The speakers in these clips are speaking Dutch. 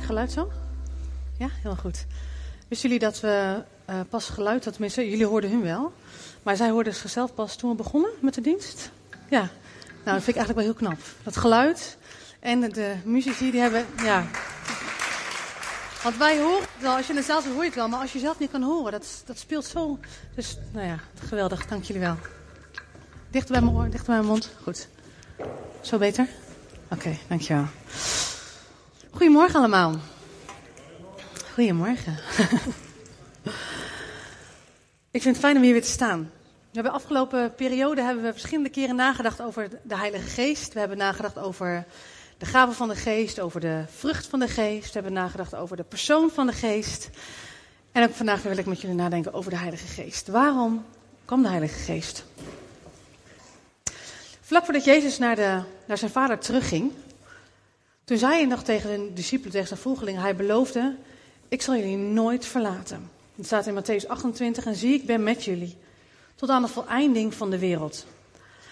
Geluid zo? Ja, heel goed. Wisten jullie dat we uh, pas geluid, dat tenminste, jullie hoorden hun wel. Maar zij hoorden zichzelf pas toen we begonnen met de dienst? Ja. Nou, dat vind ik eigenlijk wel heel knap. Dat geluid en de muzici, die hebben, ja. Want wij horen het wel, als je het zelf hoor je het wel, maar als je zelf niet kan horen, dat, dat speelt zo. Dus, nou ja, geweldig, dank jullie wel. Dichter bij mijn oor, dichter bij mijn mond. Goed. Zo beter? Oké, okay, dankjewel. Goedemorgen allemaal. Goedemorgen. Ik vind het fijn om hier weer te staan. We hebben de afgelopen periode hebben we verschillende keren nagedacht over de Heilige Geest. We hebben nagedacht over de gaven van de Geest, over de vrucht van de Geest. We hebben nagedacht over de persoon van de Geest. En ook vandaag wil ik met jullie nadenken over de Heilige Geest. Waarom kwam de Heilige Geest? Vlak voordat Jezus naar, de, naar zijn vader terugging, toen zei hij nog tegen de discipelen, tegen zijn volgelingen, hij beloofde, ik zal jullie nooit verlaten. Het staat in Matthäus 28, en zie ik ben met jullie, tot aan de voleinding van de wereld.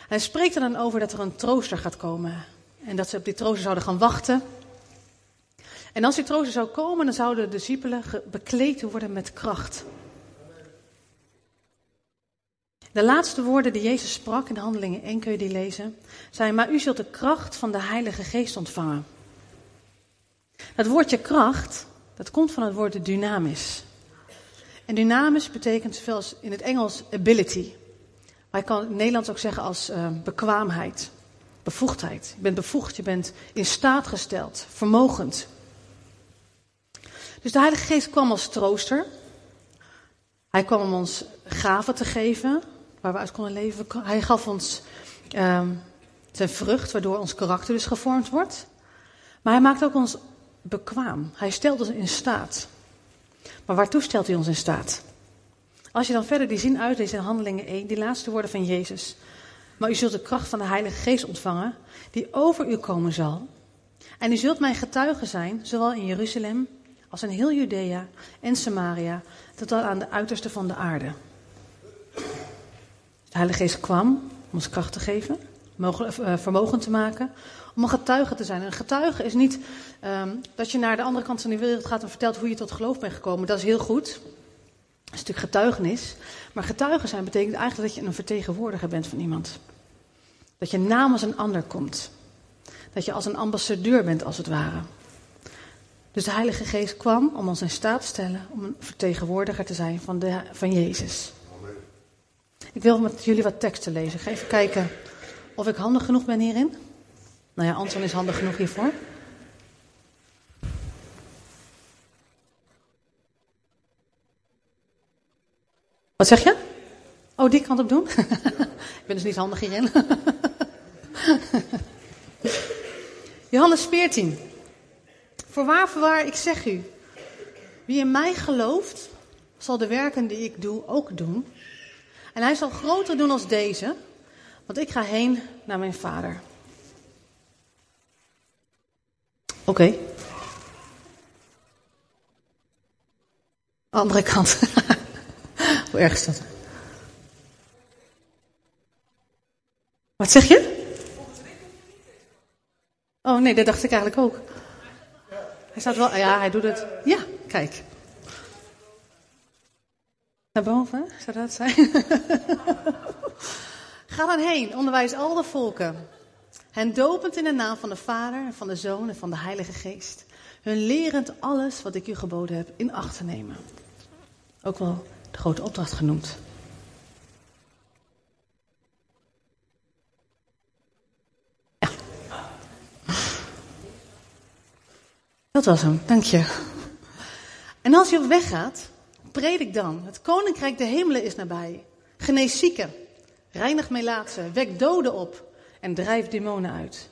Hij spreekt er dan over dat er een trooster gaat komen. En dat ze op die trooster zouden gaan wachten. En als die trooster zou komen, dan zouden de discipelen bekleed worden met kracht. De laatste woorden die Jezus sprak in de Handelingen 1 kun je die lezen, zijn: Maar u zult de kracht van de Heilige Geest ontvangen. Het woordje kracht, dat komt van het woord dynamis. En dynamis betekent zoveel als in het Engels ability. Maar je kan in het Nederlands ook zeggen als uh, bekwaamheid, bevoegdheid. Je bent bevoegd, je bent in staat gesteld, vermogend. Dus de Heilige Geest kwam als trooster. Hij kwam om ons gaven te geven, waar we uit konden leven. Hij gaf ons um, zijn vrucht, waardoor ons karakter dus gevormd wordt. Maar hij maakt ook ons bekwaam. Hij stelt ons in staat. Maar waartoe stelt hij ons in staat? Als je dan verder die zin uitleest in Handelingen 1, die laatste woorden van Jezus. Maar u zult de kracht van de Heilige Geest ontvangen, die over u komen zal. En u zult mijn getuige zijn, zowel in Jeruzalem als in heel Judea en Samaria, tot aan de uiterste van de aarde. De Heilige Geest kwam om ons kracht te geven, vermogen te maken, om een getuige te zijn. Een getuige is niet um, dat je naar de andere kant van de wereld gaat en vertelt hoe je tot geloof bent gekomen. Dat is heel goed. Dat is natuurlijk getuigenis. Maar getuige zijn betekent eigenlijk dat je een vertegenwoordiger bent van iemand. Dat je namens een ander komt. Dat je als een ambassadeur bent, als het ware. Dus de Heilige Geest kwam om ons in staat te stellen om een vertegenwoordiger te zijn van, de, van Jezus. Ik wil met jullie wat teksten lezen. Ik ga even kijken of ik handig genoeg ben hierin. Nou ja, Anton is handig genoeg hiervoor. Wat zeg je? Oh, die kant op doen? ik ben dus niet handig hierin. Johannes 14. Voorwaar, voorwaar, ik zeg u. Wie in mij gelooft, zal de werken die ik doe ook doen. En hij zal groter doen als deze, want ik ga heen naar mijn vader. Oké. Okay. Andere kant. Hoe erg is dat? Wat zeg je? Oh nee, dat dacht ik eigenlijk ook. Hij staat wel, ja, hij doet het. Ja, kijk. Naar boven, zou dat zijn? Ga dan heen, onderwijs al de volken. Hen dopend in de naam van de Vader en van de Zoon en van de Heilige Geest. Hun lerend alles wat ik u geboden heb in acht te nemen. Ook wel de grote opdracht genoemd. Ja. Dat was hem, dank je. En als je op weg gaat, predik dan. Het koninkrijk der hemelen is nabij. Genees zieken, reinig melaatsen, wek doden op en drijf demonen uit.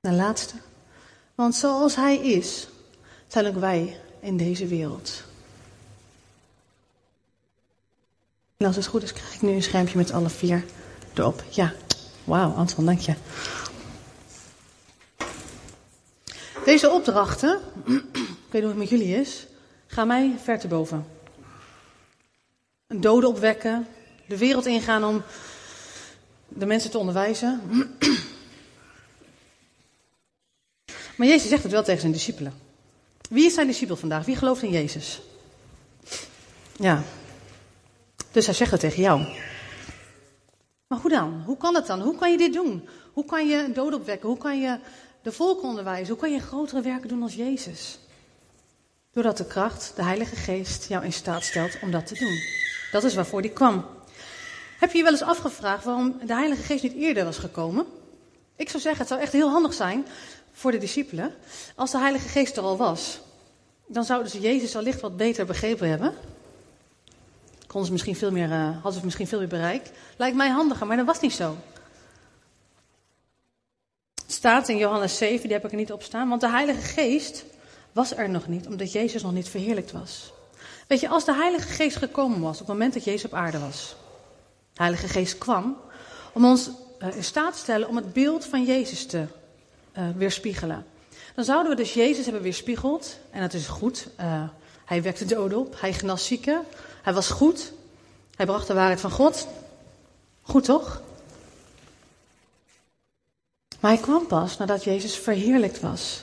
De laatste. Want zoals hij is, zijn ook wij in deze wereld. En als het goed is, krijg ik nu een schermpje met alle vier erop. Ja, wauw, Anton, dank je. Deze opdrachten, ik weet niet hoe het met jullie is, gaan mij ver te boven. Een dode opwekken, de wereld ingaan om de mensen te onderwijzen. Maar Jezus zegt het wel tegen zijn discipelen. Wie is zijn discipel vandaag? Wie gelooft in Jezus? Ja. Dus hij zegt het tegen jou. Maar hoe dan? Hoe kan het dan? Hoe kan je dit doen? Hoe kan je dood opwekken? Hoe kan je de volk onderwijzen? Hoe kan je grotere werken doen als Jezus? Doordat de kracht, de Heilige Geest, jou in staat stelt om dat te doen. Dat is waarvoor die kwam. Heb je je wel eens afgevraagd waarom de Heilige Geest niet eerder was gekomen? Ik zou zeggen, het zou echt heel handig zijn voor de discipelen als de Heilige Geest er al was. Dan zouden ze Jezus allicht wat beter begrepen hebben. Konden ze misschien veel meer, uh, hadden ze misschien veel meer bereik. Lijkt mij handiger, maar dat was niet zo. Het staat in Johannes 7, die heb ik er niet op staan. Want de Heilige Geest was er nog niet, omdat Jezus nog niet verheerlijkt was. Weet je, als de Heilige Geest gekomen was op het moment dat Jezus op aarde was. De Heilige Geest kwam om ons uh, in staat te stellen om het beeld van Jezus te uh, weerspiegelen. Dan zouden we dus Jezus hebben weerspiegeld. En dat is goed. Uh, hij wekte doden op. Hij genas zieken. Hij was goed. Hij bracht de waarheid van God. Goed toch? Maar hij kwam pas nadat Jezus verheerlijkt was.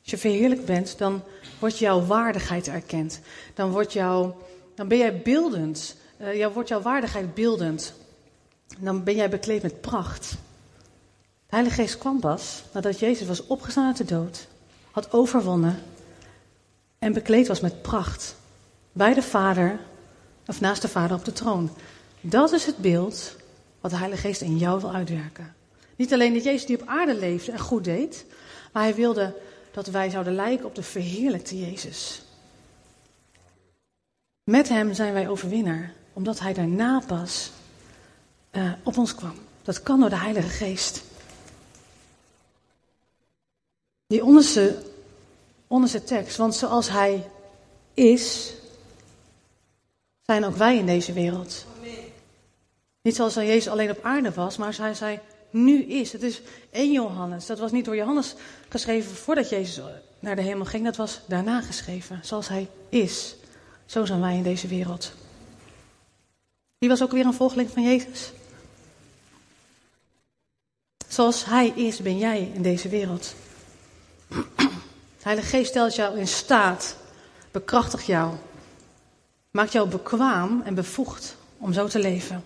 Als je verheerlijkt bent, dan wordt jouw waardigheid erkend. Dan, wordt jouw, dan ben jij beeldend. Uh, jou, wordt jouw waardigheid beeldend. Dan ben jij bekleed met pracht. De Heilige Geest kwam pas nadat Jezus was opgestaan uit de dood, had overwonnen en bekleed was met pracht. Bij de Vader, of naast de Vader op de troon. Dat is het beeld wat de Heilige Geest in jou wil uitwerken. Niet alleen dat Jezus die op aarde leefde en goed deed, maar hij wilde dat wij zouden lijken op de verheerlijkte Jezus. Met hem zijn wij overwinnaar, omdat hij daarna pas uh, op ons kwam. Dat kan door de Heilige Geest. Die onderste, onderste tekst, want zoals hij is, zijn ook wij in deze wereld. Niet zoals Jezus alleen op aarde was, maar hij zei nu is. Het is 1 Johannes. Dat was niet door Johannes geschreven voordat Jezus naar de hemel ging. Dat was daarna geschreven. Zoals hij is. Zo zijn wij in deze wereld. Wie was ook weer een volgeling van Jezus? Zoals hij is, ben jij in deze wereld. De Heilige Geest stelt jou in staat, bekrachtigt jou, maakt jou bekwaam en bevoegd om zo te leven.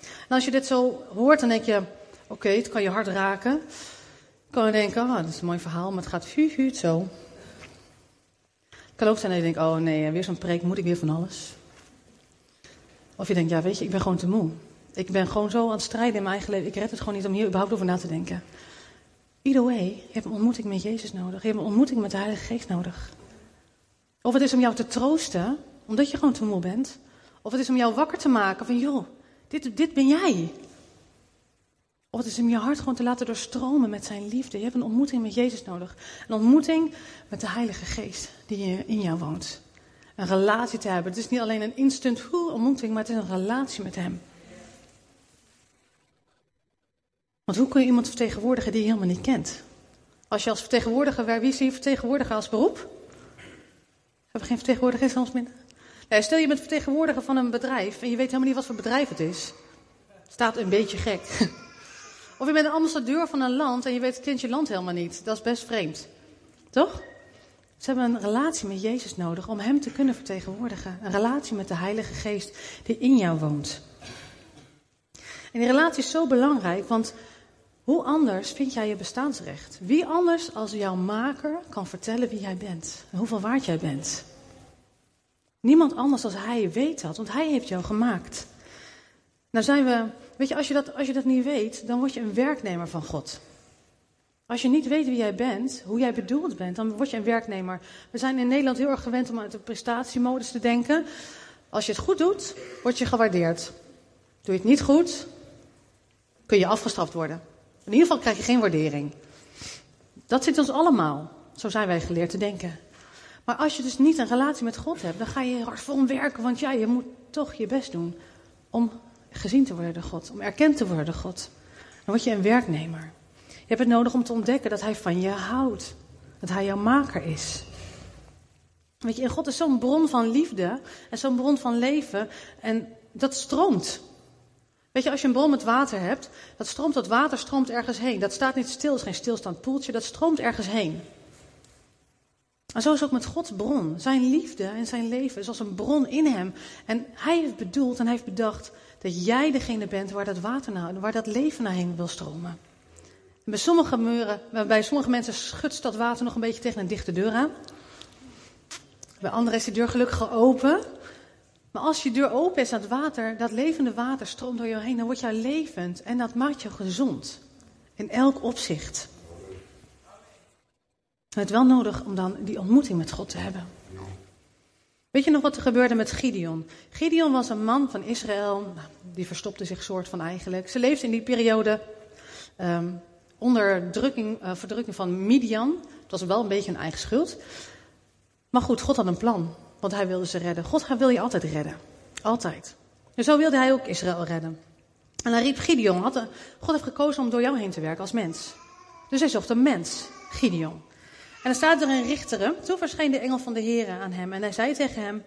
En als je dit zo hoort, dan denk je, oké, het kan je hart raken. Je kan je denken, ah, dat is een mooi verhaal, maar het gaat hu, zo. Het kan ook zijn dat je denkt, oh nee, weer zo'n preek, moet ik weer van alles. Of je denkt, ja weet je, ik ben gewoon te moe. Ik ben gewoon zo aan het strijden in mijn eigen leven. Ik red het gewoon niet om hier überhaupt over na te denken. Either way, je hebt een ontmoeting met Jezus nodig. Je hebt een ontmoeting met de Heilige Geest nodig. Of het is om jou te troosten, omdat je gewoon te moe bent. Of het is om jou wakker te maken van, joh, dit, dit ben jij. Of het is om je hart gewoon te laten doorstromen met zijn liefde. Je hebt een ontmoeting met Jezus nodig. Een ontmoeting met de Heilige Geest die in jou woont. Een relatie te hebben. Het is niet alleen een instant ontmoeting, maar het is een relatie met hem. Want hoe kun je iemand vertegenwoordigen die je helemaal niet kent? Als je als vertegenwoordiger, wie zie je vertegenwoordiger als beroep? Hebben we geen vertegenwoordiger ons minder? Nee, stel je bent vertegenwoordiger van een bedrijf en je weet helemaal niet wat voor bedrijf het is. Staat een beetje gek. Of je bent ambassadeur van een land en je weet, kent je land helemaal niet. Dat is best vreemd. Toch? Ze hebben een relatie met Jezus nodig om Hem te kunnen vertegenwoordigen. Een relatie met de Heilige Geest die in jou woont. En die relatie is zo belangrijk, want hoe anders vind jij je bestaansrecht? Wie anders als jouw maker kan vertellen wie jij bent en hoeveel waard jij bent? Niemand anders als hij weet dat, want hij heeft jou gemaakt. Nou zijn we, weet je, als je dat, als je dat niet weet, dan word je een werknemer van God. Als je niet weet wie jij bent, hoe jij bedoeld bent, dan word je een werknemer. We zijn in Nederland heel erg gewend om uit de prestatiemodus te denken. Als je het goed doet, word je gewaardeerd. Doe je het niet goed, kun je afgestraft worden. In ieder geval krijg je geen waardering. Dat zit ons allemaal. Zo zijn wij geleerd te denken. Maar als je dus niet een relatie met God hebt, dan ga je hard voor hem werken. Want ja, je moet toch je best doen om gezien te worden door God. Om erkend te worden door God. Dan word je een werknemer. Je hebt het nodig om te ontdekken dat hij van je houdt. Dat hij jouw maker is. Weet je, God is zo'n bron van liefde en zo'n bron van leven. En dat stroomt. Weet je, als je een bron met water hebt, dat stroomt dat water stroomt ergens heen. Dat staat niet stil, is geen stilstaand poeltje, dat stroomt ergens heen. En zo is het ook met Gods bron. Zijn liefde en zijn leven is als een bron in hem. En hij heeft bedoeld en hij heeft bedacht dat jij degene bent waar dat water naar, waar dat leven naar heen wil stromen. Bij sommige muren, bij sommige mensen schudst dat water nog een beetje tegen een dichte deur aan. Bij anderen is die deur gelukkig open. Maar als je deur open is, dat water, dat levende water stroomt door jou heen, dan word je levend en dat maakt je gezond. In elk opzicht. Het is wel nodig om dan die ontmoeting met God te hebben. Weet je nog wat er gebeurde met Gideon? Gideon was een man van Israël, nou, die verstopte zich soort van eigenlijk. Ze leefde in die periode um, onder drukking, uh, verdrukking van Midian. Het was wel een beetje een eigen schuld. Maar goed, God had een plan, want hij wilde ze redden. God wil je altijd redden. Altijd. En zo wilde hij ook Israël redden. En dan riep Gideon, had, God heeft gekozen om door jou heen te werken als mens. Dus hij zocht een mens, Gideon. En dan staat er in Richteren, toen verscheen de engel van de Heer aan hem en hij zei tegen hem,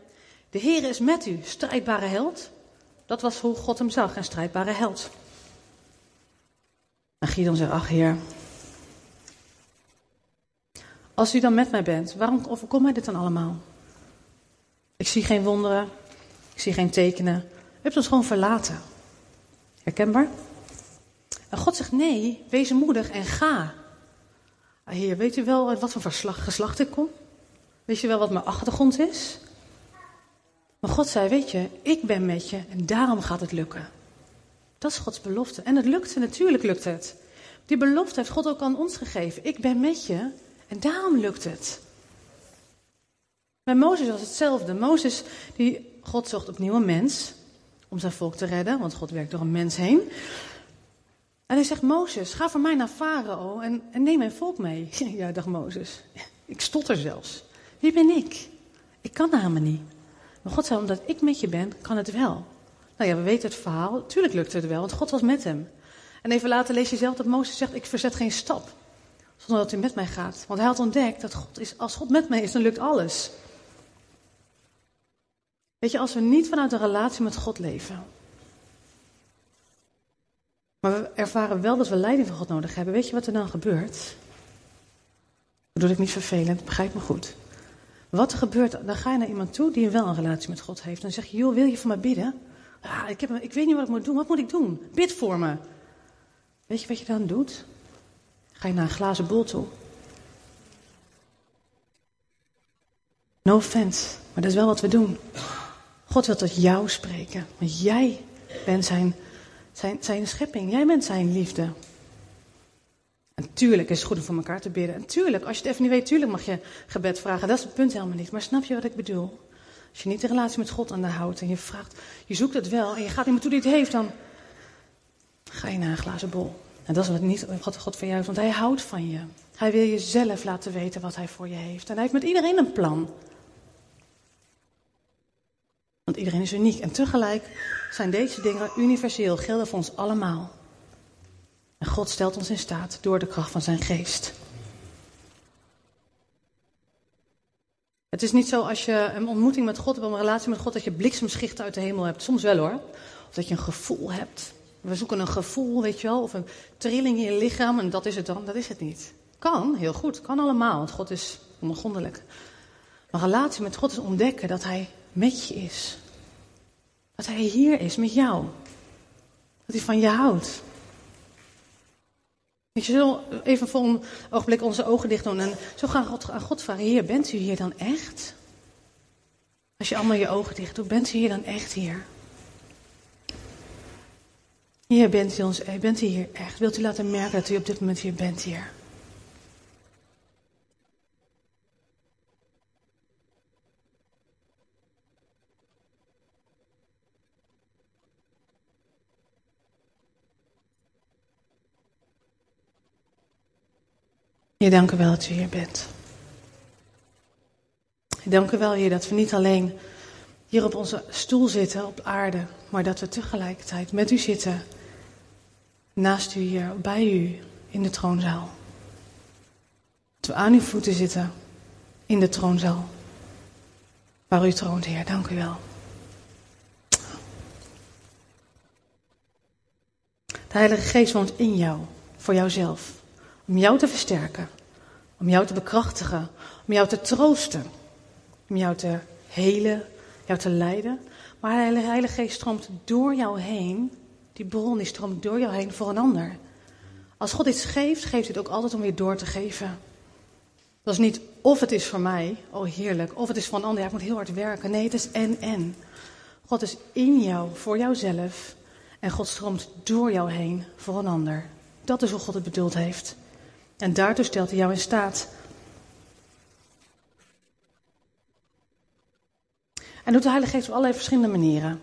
de Heer is met u, strijdbare held. Dat was hoe God hem zag, een strijdbare held. En Gideon zegt, ach Heer, als u dan met mij bent, waarom overkomt mij dit dan allemaal? Ik zie geen wonderen, ik zie geen tekenen. U hebt ons gewoon verlaten. Herkenbaar? En God zegt, nee, wees moedig en ga. Ah, heer, weet u wel wat voor geslacht ik kom? Weet je wel wat mijn achtergrond is? Maar God zei, weet je, ik ben met je en daarom gaat het lukken. Dat is Gods belofte. En het lukte, natuurlijk lukt het. Die belofte heeft God ook aan ons gegeven. Ik ben met je en daarom lukt het. Bij Mozes was hetzelfde. Mozes, die, God zocht opnieuw een mens om zijn volk te redden, want God werkt door een mens heen. En hij zegt, Mozes, ga voor mij naar Farao en, en neem mijn volk mee. Ja, dacht Mozes. Ik stotter zelfs. Wie ben ik? Ik kan namelijk niet. Maar God zei, omdat ik met je ben, kan het wel. Nou ja, we weten het verhaal. Tuurlijk lukte het wel, want God was met hem. En even later lees je zelf dat Mozes zegt, ik verzet geen stap. Zonder dat hij met mij gaat. Want hij had ontdekt dat God is, als God met mij is, dan lukt alles. Weet je, als we niet vanuit een relatie met God leven, maar we ervaren wel dat we leiding van God nodig hebben. Weet je wat er dan gebeurt? Dat bedoel ik niet vervelend, begrijp me goed. Wat er gebeurt, dan ga je naar iemand toe die wel een relatie met God heeft. Dan zeg je, joh, wil je voor mij bidden? Ja, ik, heb, ik weet niet wat ik moet doen. Wat moet ik doen? Bid voor me. Weet je wat je dan doet? Ga je naar een glazen bol toe. No offense, maar dat is wel wat we doen. God wil tot jou spreken, want jij bent zijn zijn, zijn schepping. Jij bent zijn liefde. En tuurlijk is het goed om voor elkaar te bidden. En tuurlijk, als je het even niet weet, tuurlijk mag je gebed vragen. Dat is het punt helemaal niet. Maar snap je wat ik bedoel? Als je niet de relatie met God aan de houdt en je vraagt, je zoekt het wel en je gaat iemand toe die het heeft, dan ga je naar een glazen bol. En dat is wat niet God, God van jou heeft, want hij houdt van je. Hij wil je zelf laten weten wat hij voor je heeft. En hij heeft met iedereen een plan. Want iedereen is uniek. En tegelijk zijn deze dingen universeel, gelden voor ons allemaal. En God stelt ons in staat door de kracht van zijn geest. Het is niet zo als je een ontmoeting met God hebt, een relatie met God, dat je bliksemschichten uit de hemel hebt. Soms wel hoor. Of dat je een gevoel hebt. We zoeken een gevoel, weet je wel, of een trilling in je lichaam en dat is het dan. Dat is het niet. Kan, heel goed, kan allemaal, want God is ongrondelijk. Maar relatie met God is ontdekken dat Hij met je is. Dat Hij hier is met jou. Dat Hij van je houdt. Weet je, zo even voor een ogenblik onze ogen dicht doen en zo gaan God, aan God vragen: Heer, bent u hier dan echt? Als je allemaal je ogen dicht doet, bent u hier dan echt hier? Hier bent u, ons, bent u hier echt? Wilt u laten merken dat u op dit moment hier bent hier? Je dank u wel dat u hier bent. Dank u wel, Heer, dat we niet alleen hier op onze stoel zitten op aarde, maar dat we tegelijkertijd met u zitten, naast u hier, bij u, in de troonzaal. Dat we aan uw voeten zitten, in de troonzaal, waar u troont, Heer. Dank u wel. De Heilige Geest woont in jou, voor jouzelf. Om jou te versterken, om jou te bekrachtigen, om jou te troosten, om jou te helen, jou te leiden. Maar de Heilige Geest stroomt door jou heen, die bron die stroomt door jou heen voor een ander. Als God iets geeft, geeft hij het ook altijd om weer door te geven. Dat is niet of het is voor mij, oh heerlijk, of het is voor een ander, ja, ik moet heel hard werken. Nee, het is en en. God is in jou, voor jouzelf. En God stroomt door jou heen voor een ander. Dat is hoe God het bedoeld heeft. En daartoe stelt hij jou in staat. En doet de Heilige Geest op allerlei verschillende manieren.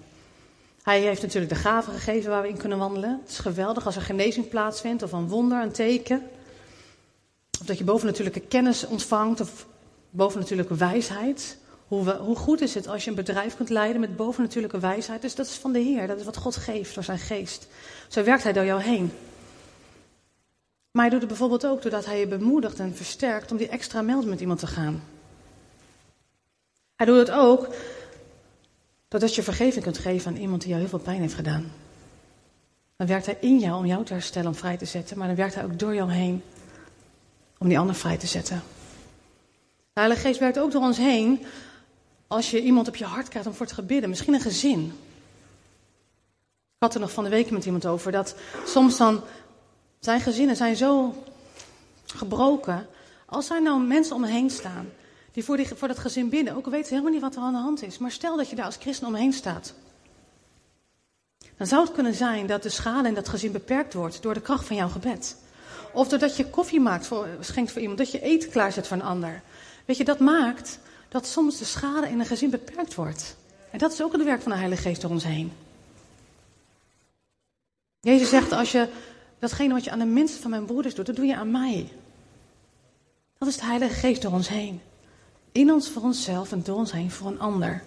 Hij heeft natuurlijk de gaven gegeven waar we in kunnen wandelen. Het is geweldig als er genezing plaatsvindt, of een wonder, een teken. Of dat je bovennatuurlijke kennis ontvangt, of bovennatuurlijke wijsheid. Hoe, hoe, goed is het als je een bedrijf kunt leiden met bovennatuurlijke wijsheid? Dus dat is van de Heer, dat is wat God geeft door zijn geest. Zo werkt hij door jou heen. Maar hij doet het bijvoorbeeld ook doordat hij je bemoedigt en versterkt om die extra mijl met iemand te gaan. Hij doet het ook doordat je vergeving kunt geven aan iemand die jou heel veel pijn heeft gedaan. Dan werkt hij in jou om jou te herstellen, om vrij te zetten, maar dan werkt hij ook door jou heen om die ander vrij te zetten. De Heilige Geest werkt ook door ons heen als je iemand op je hart krijgt om voor te gebidden, misschien een gezin. Ik had er nog van de week met iemand over dat soms dan zijn gezinnen zijn zo gebroken. Als er nou mensen om staan die voor, die voor dat gezin bidden, ook weten ze helemaal niet wat er aan de hand is. Maar stel dat je daar als christen omheen staat. Dan zou het kunnen zijn dat de schade in dat gezin beperkt wordt door de kracht van jouw gebed. Of doordat je koffie maakt voor, schenkt voor iemand, dat je eten klaarzet voor een ander. Weet je, dat maakt dat soms de schade in een gezin beperkt wordt. En dat is ook het werk van de Heilige Geest door ons heen. Jezus zegt, als je datgene wat je aan de minste van mijn broeders doet, dat doe je aan mij. Dat is de Heilige Geest door ons heen. In ons voor onszelf en door ons heen voor een ander.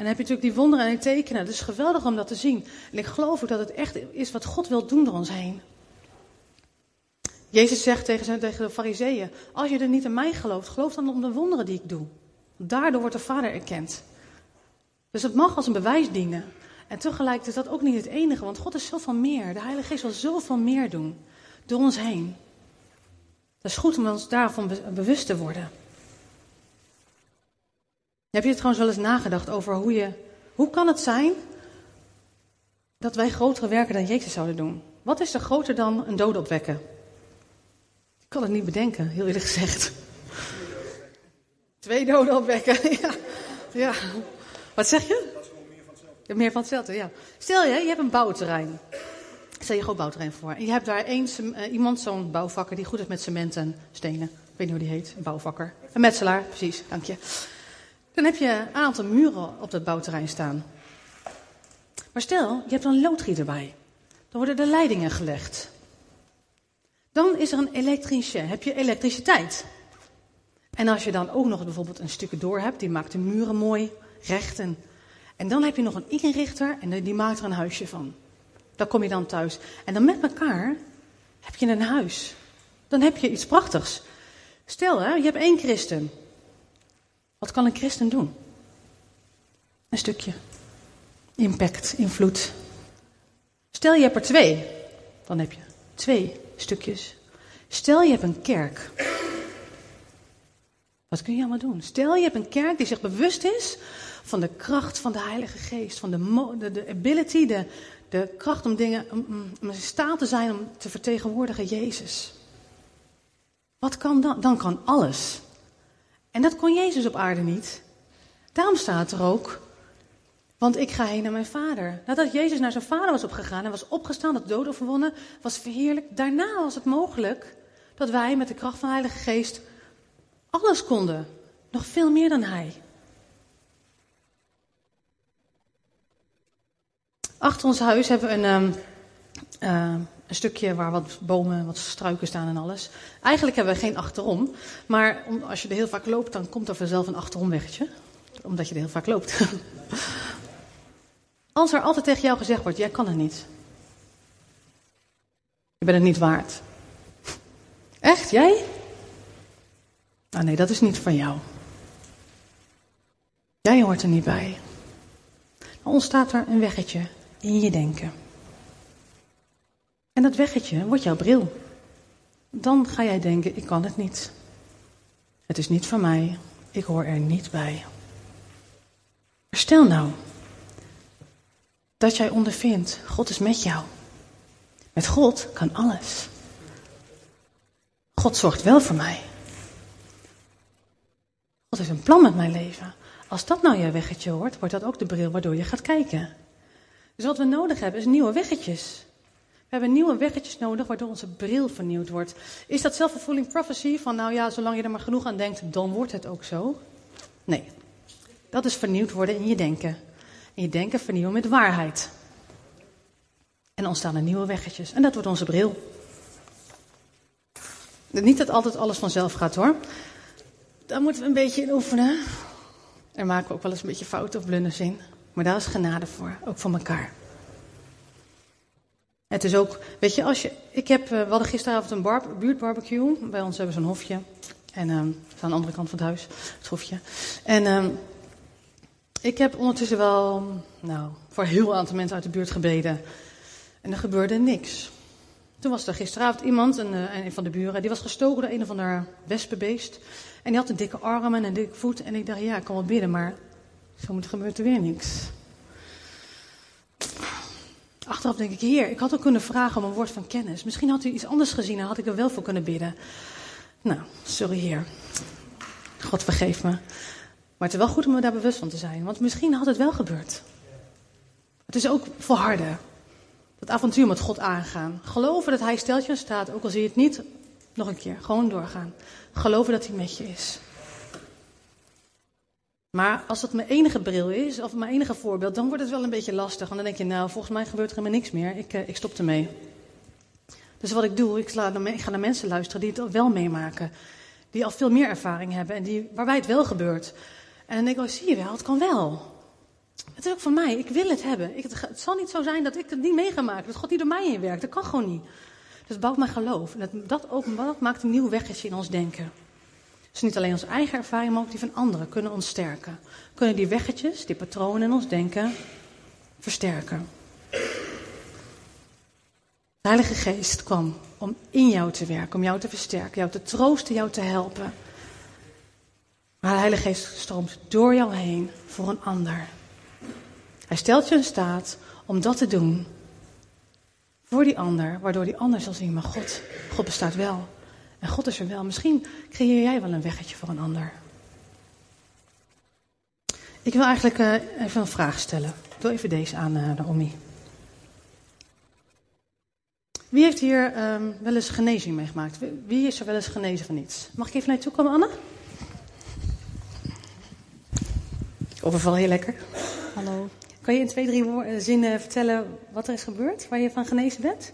En dan heb je natuurlijk die wonderen en tekenen. Het is geweldig om dat te zien. En ik geloof ook dat het echt is wat God wil doen door ons heen. Jezus zegt tegen, zijn, tegen de fariseeën, als je er niet in mij gelooft, geloof dan om de wonderen die ik doe. Daardoor wordt de Vader erkend. Dus het mag als een bewijs dienen. En tegelijk is dat ook niet het enige, want God is zoveel meer. De Heilige Geest wil zoveel meer doen. Door ons heen. Dat is goed om ons daarvan bewust te worden. Heb je trouwens wel eens nagedacht over hoe je. Hoe kan het zijn dat wij grotere werken dan Jezus zouden doen? Wat is er groter dan een dode opwekken? Ik kan het niet bedenken, heel eerlijk gezegd. Twee doden opwekken, ja. ja. Wat zeg je? Meer van hetzelfde, ja. Stel je, je hebt een bouwterrein. Stel je gewoon bouwterrein voor. En je hebt daar eens, uh, iemand, zo'n bouwvakker, die goed is met cement en stenen. Ik weet niet hoe die heet, een bouwvakker. Een metselaar, precies, dank je. Dan heb je een aantal muren op dat bouwterrein staan. Maar stel, je hebt een loodgieter bij. Dan worden de leidingen gelegd. Dan is er een elektricien. Heb je elektriciteit? En als je dan ook nog bijvoorbeeld een stukje door hebt, die maakt de muren mooi, recht. En, en dan heb je nog een inrichter en die maakt er een huisje van. Daar kom je dan thuis. En dan met elkaar heb je een huis. Dan heb je iets prachtigs. Stel, hè, je hebt één christen. Wat kan een christen doen? Een stukje. Impact, invloed. Stel je hebt er twee. Dan heb je twee stukjes. Stel je hebt een kerk. Wat kun je allemaal doen? Stel je hebt een kerk die zich bewust is van de kracht van de Heilige Geest, van de, ability, de, de kracht om dingen, om, om in staat te zijn om te vertegenwoordigen Jezus. Wat kan dan? Dan kan alles. En dat kon Jezus op aarde niet. Daarom staat er ook, want ik ga heen naar mijn vader. Nadat Jezus naar zijn vader was opgegaan en was opgestaan, dat dood overwonnen, was verheerlijk. Daarna was het mogelijk dat wij met de kracht van de Heilige Geest alles konden. Nog veel meer dan hij. Achter ons huis hebben we een, um, uh, een stukje waar wat bomen, wat struiken staan en alles. Eigenlijk hebben we geen achterom. Maar als je er heel vaak loopt, dan komt er vanzelf een achteromweggetje. Omdat je er heel vaak loopt. Als er altijd tegen jou gezegd wordt, jij kan het niet. Je bent het niet waard. Echt, jij? Ah nee, dat is niet van jou. Jij hoort er niet bij. Dan ontstaat er een weggetje. in je denken. En dat weggetje wordt jouw bril. Dan ga jij denken, ik kan het niet. Het is niet van mij, ik hoor er niet bij. Maar stel nou dat jij ondervindt, God is met jou. Met God kan alles. God zorgt wel voor mij. Heeft een plan met mijn leven. Als dat nou je weggetje wordt, wordt dat ook de bril waardoor je gaat kijken. Dus wat we nodig hebben is nieuwe weggetjes. We hebben nieuwe weggetjes nodig waardoor onze bril vernieuwd wordt. Is dat self-fulfilling prophecy van nou ja, zolang je er maar genoeg aan denkt, dan wordt het ook zo? Nee. Dat is vernieuwd worden in je denken. In je denken vernieuwen met waarheid. En ontstaan er nieuwe weggetjes. En dat wordt onze bril. Niet dat altijd alles vanzelf gaat hoor. Daar moeten we een beetje in oefenen. Er maken we ook wel eens een beetje fouten of blunders in. Maar daar is genade voor, ook voor elkaar. Het is ook, weet je, als je, ik heb, eh, we hadden gisteravond een bar, buurtbarbecue. Bij ons hebben we zo'n hofje. En um, aan de andere kant van het huis, het hofje. En um, ik heb ondertussen wel, nou, voor een heel aantal mensen uit de buurt gebeden. En er gebeurde niks. Toen was er gisteravond iemand, een, eh, een van de buren, die was gestoken door een of ander wespenbeest. En die had een dikke arm en een dikke voet. En ik dacht, ja, ik kan wel bidden, maar zo gebeurt er weer niks. Achteraf denk ik, heer, ik had ook kunnen vragen om een woord van kennis. Misschien had u iets anders gezien en had ik er wel voor kunnen bidden. Nou, sorry heer. God vergeef me. Maar het is wel goed om me daar bewust van te zijn. Want misschien had het wel gebeurd. Het is ook volharden. Dat avontuur met God aangaan. Geloven dat hij stelt je staat, ook al zie je het niet. Nog een keer, gewoon doorgaan. Geloven dat hij met je is. Maar als dat mijn enige bril is, of mijn enige voorbeeld, dan wordt het wel een beetje lastig. Want dan denk je, nou, volgens mij gebeurt er helemaal niks meer. Ik, uh, ik stop ermee. Dus wat ik doe, ik, ik, ga naar mensen luisteren die het wel meemaken. Die al veel meer ervaring hebben en die, waarbij het wel gebeurt. En dan denk ik, oh, zie je wel, het kan wel. Het is ook voor mij, ik wil het hebben. Ik, het, zal niet zo zijn dat ik het niet mee ga maken, dat God niet door mij in werkt. Dat kan gewoon niet. Dus het bouwt mijn geloof. En dat, dat, dat maakt een nieuw weggetje in ons denken. Dus niet alleen onze eigen ervaring, maar ook die van anderen kunnen ons sterken. Kunnen die weggetjes, die patronen in ons denken, versterken. De Heilige Geest kwam om in jou te werken, om jou te versterken, jou te troosten, jou te helpen. Maar de Heilige Geest stroomt door jou heen voor een ander. Hij stelt je in staat om dat te doen voor die ander, waardoor die ander zal zien, maar God, God bestaat wel. En God is er wel. Misschien creëer jij wel een weggetje voor een ander. Ik wil eigenlijk uh, even een vraag stellen. Ik wil even deze aan uh, Naomi. Wie heeft hier um, wel eens genezing meegemaakt? Wie is er wel eens genezen van iets? Mag ik even naar je toe komen, Anne? Overval heel lekker. Hallo. Kan je in twee, drie eh, zinnen vertellen wat er is gebeurd, waar je van genezen bent?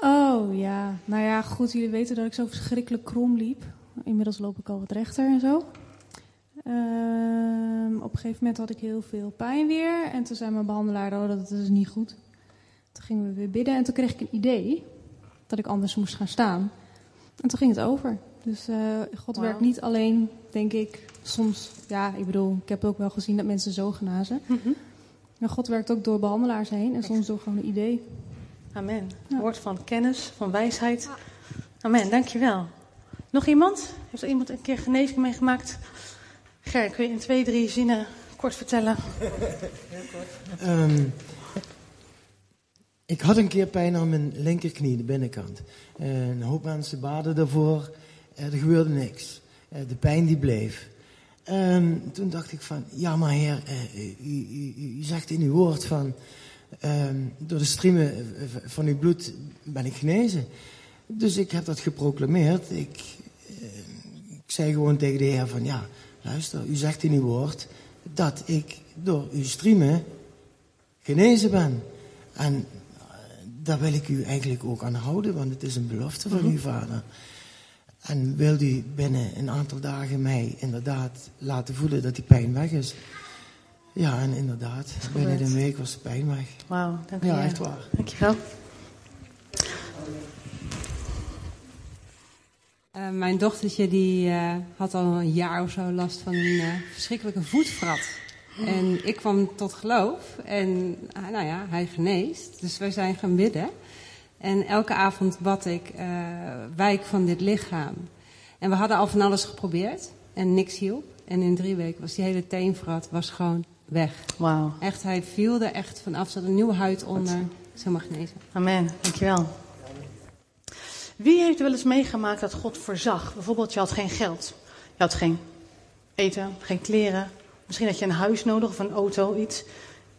Oh ja, nou ja, goed, jullie weten dat ik zo verschrikkelijk krom liep. Inmiddels loop ik al wat rechter en zo. Uh, op een gegeven moment had ik heel veel pijn weer. En toen zei mijn behandelaar, oh, dat is niet goed. Toen gingen we weer bidden en toen kreeg ik een idee dat ik anders moest gaan staan. En toen ging het over. Dus uh, God wow. werkt niet alleen, denk ik, soms, ja, ik bedoel, ik heb ook wel gezien dat mensen zo genazen. Mm -hmm. Maar God werkt ook door behandelaars heen en soms door gewoon een idee. Amen. Ja. Woord van kennis, van wijsheid. Amen, dankjewel. Nog iemand? Heeft er iemand een keer genezing meegemaakt? Ger, kun je in twee, drie zinnen kort vertellen? um, ik had een keer pijn aan mijn linkerknie, de binnenkant. Uh, een hoop mensen baden daarvoor. Uh, er gebeurde niks. Uh, de pijn die bleef. Um, toen dacht ik van, ja maar heer, u, u, u zegt in uw woord van... Um, door de striemen van uw bloed ben ik genezen. Dus ik heb dat geproclameerd. Ik, uh, ik zei gewoon tegen de Heer van ja, luister, u zegt in uw woord dat ik door uw striemen genezen ben. En daar wil ik u eigenlijk ook aan houden, want het is een belofte van uw vader. En wil u binnen een aantal dagen mij inderdaad laten voelen dat die pijn weg is. Ja, en inderdaad, binnen een week was de pijn weg. Wauw, dank je Ja, echt waar. Dankjewel. Uh, mijn dochtertje die uh, had al een jaar of zo last van een uh, verschrikkelijke voetvrat. En ik kwam tot geloof en nou ja, hij geneest. Dus wij zijn gaan bidden. En elke avond bad ik, uh, wijk van dit lichaam. En we hadden al van alles geprobeerd en niks hielp. En in drie weken was die hele teenvrat was gewoon weg. Wauw. Echt, hij viel er echt vanaf. Er zat een nieuwe huid onder. Zo mag genezen. Amen. Dankjewel. Wie heeft wel eens meegemaakt dat God voorzag? Bijvoorbeeld, je had geen geld. Je had geen eten, geen kleren. Misschien had je een huis nodig of een auto, iets.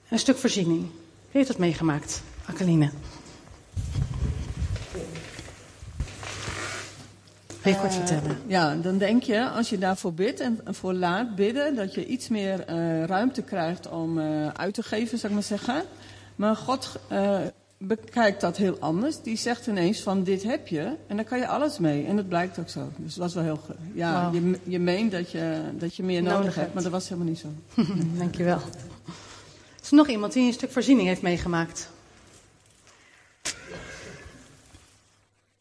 Een stuk voorziening. Wie heeft dat meegemaakt? Akkeline. Wil je kort vertellen? Ja, dan denk je, als je daarvoor bidt en voor laat bidden, dat je iets meer uh, ruimte krijgt om uh, uit te geven, zou ik maar zeggen. Maar God bekijkt dat heel anders. Die zegt ineens van dit heb je en daar kan je alles mee. En dat blijkt ook zo. Dus dat was wel heel... Ja, wow. je, je meent dat je, dat je meer nodig, nodig hebt, maar dat was helemaal niet zo. Dankjewel. Is er nog iemand die een stuk voorziening heeft meegemaakt?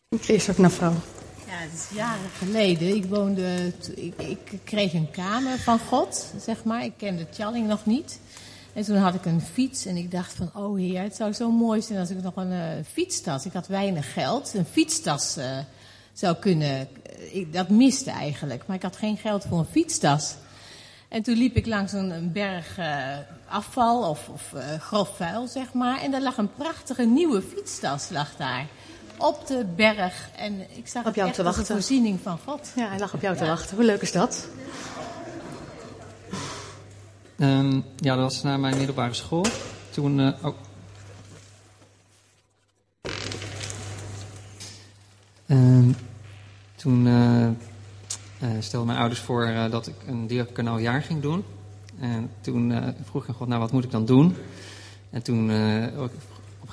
Ik eerst ook naar vrouw. Het is jaren geleden. Ik woonde, ik, ik kreeg een kamer van God, zeg maar. Ik kende Tjalling nog niet. En toen had ik een fiets en ik dacht van, oh heer, het zou zo mooi zijn als ik nog een uh, fietstas, ik had weinig geld, een fietstas uh, zou kunnen, ik, dat miste eigenlijk, maar ik had geen geld voor een fietstas. En toen liep ik langs een, berg afval of, of grof vuil, zeg maar, en daar lag een prachtige nieuwe fietstas, lag daar. Op de berg. En ik zag op jou het te wachten. een voorziening van God. Ja, hij lag op jou te wachten. Hoe leuk is dat? Um, ja, dat was naar mijn middelbare school. Toen. Uh, oh. um, toen uh, uh, stelden mijn ouders voor dat ik een diaconaal jaar ging doen. En toen vroeg ik God, nou wat moet ik dan doen? En toen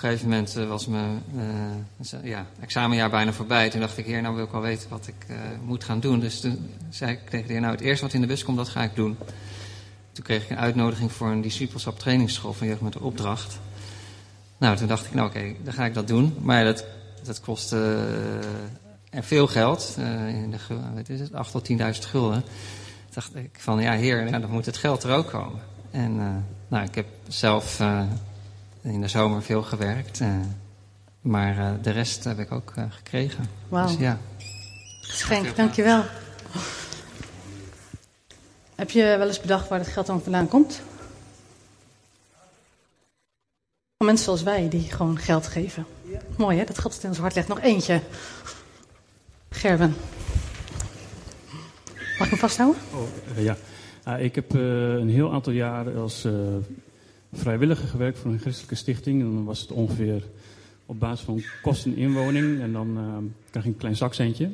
een gegeven moment was mijn ja, examenjaar bijna voorbij. Toen dacht ik, heer, nou wil ik wel weten wat ik moet gaan doen. Dus toen zei ik tegen de heer, nou het eerste wat in de bus komt, dat ga ik doen. Toen kreeg ik een uitnodiging voor een discipelschap trainingsschool van jeugd met de opdracht. Nou, toen dacht ik, nou oké, dan ga ik dat doen. Maar dat, dat kostte uh, veel geld. In de, wat is het, 8 tot 10.000 gulden. Toen dacht ik van, ja heer, ja, dan moet het geld er ook komen. En nou, ik heb zelf in de zomer veel gewerkt. maar de rest heb ik ook gekregen. Wauw. Dus, ja. Geschenk, dankjewel. Heb je wel eens bedacht waar het geld dan vandaan komt? Mensen zoals wij die gewoon geld geven. Ja. Mooi hè, dat het in ons hart legt. Nog eentje. Gerben. Mag ik hem vasthouden? Oh, uh, ja. Uh, ik heb uh, een heel aantal jaren als eh, vrijwilliger gewerkt voor een christelijke stichting. En dan was het ongeveer op basis van kosten inwoning. En dan krijg je een klein zakcentje.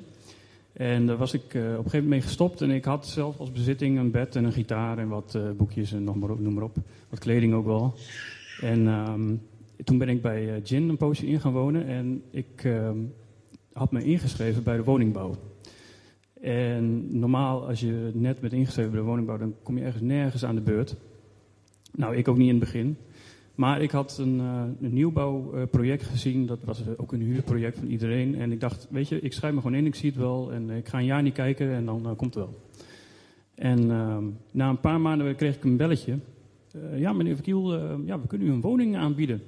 En daar was ik uh, op een gegeven moment mee gestopt. En ik had zelf als bezitting een bed en een gitaar en wat uh, boekjes en nog maar op, noem maar op. Wat kleding ook wel. En um, toen ben ik bij uh, Gin een poosje in gaan wonen. En ik um, had me ingeschreven bij de woningbouw. En normaal, als je net bent ingeschreven bij de woningbouw, dan kom je ergens nergens aan de beurt. Nou, ik ook niet in het begin. Maar ik had een, uh, een nieuwbouwproject gezien. Dat was ook een huurproject van iedereen. En ik dacht, weet je, ik schrijf me gewoon in, ik zie het wel. En ik ga een jaar niet kijken en dan uh, komt het wel. En uh, na een paar maanden kreeg ik een belletje. Uh, ja, meneer Verkiel, ja, we kunnen u een woning aanbieden.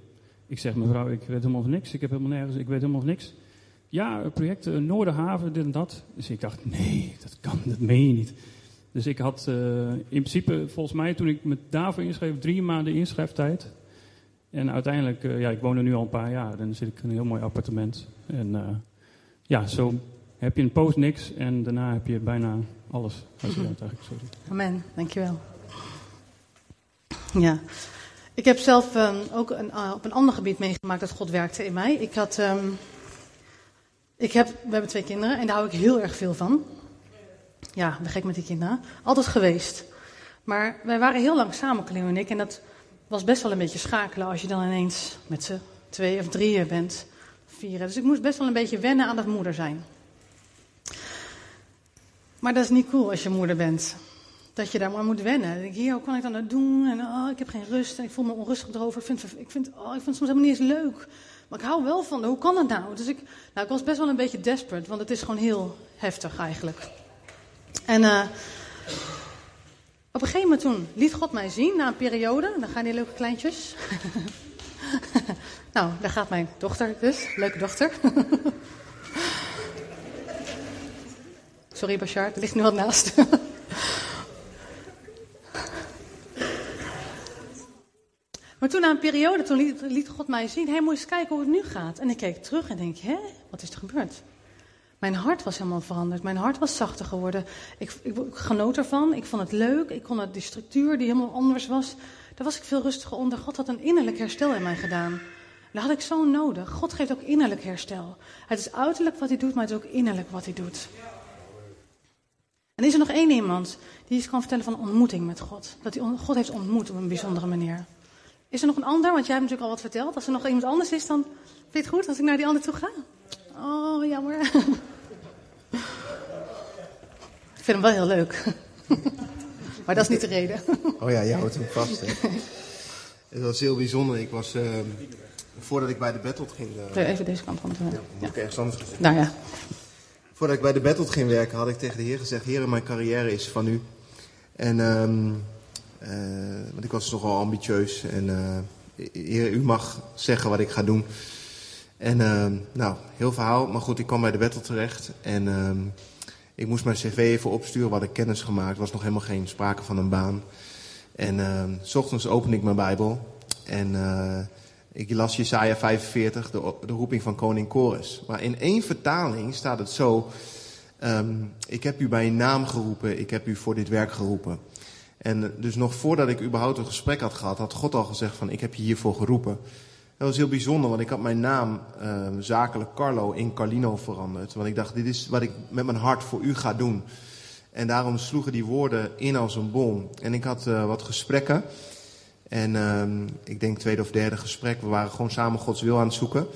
Ik zeg, mevrouw, ik weet helemaal niks. Ik heb helemaal nergens, ik weet helemaal niks. Ja, project Noorderhaven, dit en dat. Dus ik dacht, nee, dat kan, dat meen je niet. Dus ik had in principe, volgens mij, toen ik me daarvoor inschreef, drie maanden inschrijftijd. En uiteindelijk, uh, ja, ik woon er nu al een paar jaar. Dan zit ik in een heel mooi appartement. En uh, ja, zo heb je een post niks en daarna heb je bijna alles. Als je dat eigenlijk zo doet. Amen, dankjewel. Ja, ik heb zelf um, ook een, op een ander gebied meegemaakt dat God werkte in mij. Ik had, um, ik heb, we hebben twee kinderen en daar hou ik heel erg veel van. Ja, ben gek met die kinderen. Altijd geweest. Maar wij waren heel lang samen, Cleo en ik. En dat was best wel een beetje schakelen als je dan ineens met z'n twee of drieën bent. Vieren. Dus ik moest best wel een beetje wennen aan dat moeder zijn. Maar dat is niet cool als je moeder bent. Dat je daar maar moet wennen. Denk hier, hoe kan ik dan dat doen? En oh, ik heb geen rust en ik voel me onrustig erover. Ik vind, ik, vind, oh, ik vind het soms helemaal niet eens leuk. Maar ik hou wel van, hoe kan dat nou? Dus ik, nou, ik was best wel een beetje desperate, want het is gewoon heel heftig eigenlijk. En uh, Op een gegeven moment toen liet God mij zien, na een periode, dan gaan die leuke kleintjes. nou, daar gaat mijn dochter dus, leuke dochter. Sorry Bashar, er ligt nu wat naast. maar toen na een periode, toen liet, God mij zien, hé, hey, moet eens kijken hoe het nu gaat. En ik keek terug en denk, hè, wat is er gebeurd? Mijn hart was helemaal veranderd. Mijn hart was zachter geworden. Ik, ik, genoot ervan. Ik vond het leuk. Ik kon het, die structuur die helemaal anders was. Daar was ik veel rustiger onder. God had een innerlijk herstel in mij gedaan. Dat had ik zo nodig. God geeft ook innerlijk herstel. Het is uiterlijk wat hij doet, maar het is ook innerlijk wat hij doet. En is er nog één iemand die iets kan vertellen van ontmoeting met God? Dat hij God heeft ontmoet op een bijzondere manier. Is er nog een ander? Want jij hebt natuurlijk al wat verteld. Als er nog iemand anders is, dan vind je het goed als ik naar die ander toe ga? Oh, jammer. ik vind hem wel heel leuk. maar dat is niet de reden. oh ja, je houdt hem vast. Hè? Het was heel bijzonder. Ik was, uh, voordat ik bij de Battle ging... Uh, even deze kant van het Ja, moet ik ergens anders gezegd. Nou ja. Voordat ik bij de Battle ging werken, had ik tegen de Heer gezegd... Heer, mijn carrière is van u. En, um, uh, want ik was nogal ambitieus. En Heer, u mag zeggen wat ik ga doen. En uh, nou, heel verhaal. Maar goed, ik kwam bij de Battle terecht. En ik moest mijn cv even opsturen. Wat ik kennis gemaakt. Er was nog helemaal geen sprake van een baan. En uh, s ochtends opende ik mijn Bijbel. En uh, ik las Jesaja 45, de, de roeping van koning Kores. Maar in één vertaling staat het zo. Um, ik heb u bij naam geroepen. Ik heb u voor dit werk geroepen. En dus nog voordat ik überhaupt een gesprek had gehad, had God al gezegd van ik heb je hiervoor geroepen. Dat was heel bijzonder, want ik had mijn naam uh, zakelijk Carlo in Carlino veranderd. Want ik dacht, dit is wat ik met mijn hart voor u ga doen. En daarom sloegen die woorden in als een bom. En ik had uh, wat gesprekken. En uh, ik denk tweede of derde gesprek. We waren gewoon samen Gods wil aan het zoeken.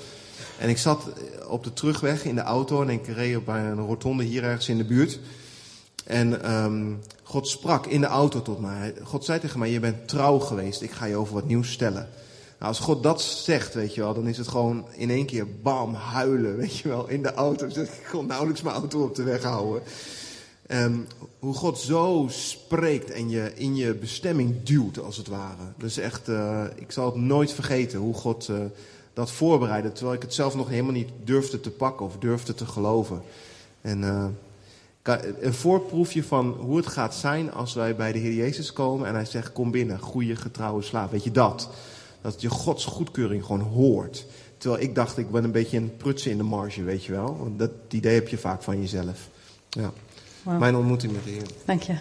En ik zat op de terugweg in de auto en ik reed bij een rotonde hier ergens in de buurt. En um, God sprak in de auto tot mij. God zei tegen mij, je bent trouw geweest. Ik ga je over wat nieuws stellen. Nou, als God dat zegt, weet je wel, dan is het gewoon in één keer bam, huilen, weet je wel, in de auto. Ik kon nauwelijks mijn auto op de weg houden. Um, hoe God zo spreekt en je in je bestemming duwt, als het ware. Dus echt, uh, ik zal het nooit vergeten hoe God uh, dat voorbereidde. Terwijl ik het zelf nog helemaal niet durfde te pakken of durfde te geloven. En uh, een voorproefje van hoe het gaat zijn als wij bij de Heer Jezus komen en hij zegt: Kom binnen, goede getrouwe slaaf. Weet je dat? Dat je Gods goedkeuring gewoon hoort. Terwijl ik dacht, ik ben een beetje een prutsen in de marge, weet je wel. Want dat idee heb je vaak van jezelf. Ja. Wow. Mijn ontmoeting met de Heer. Dank je.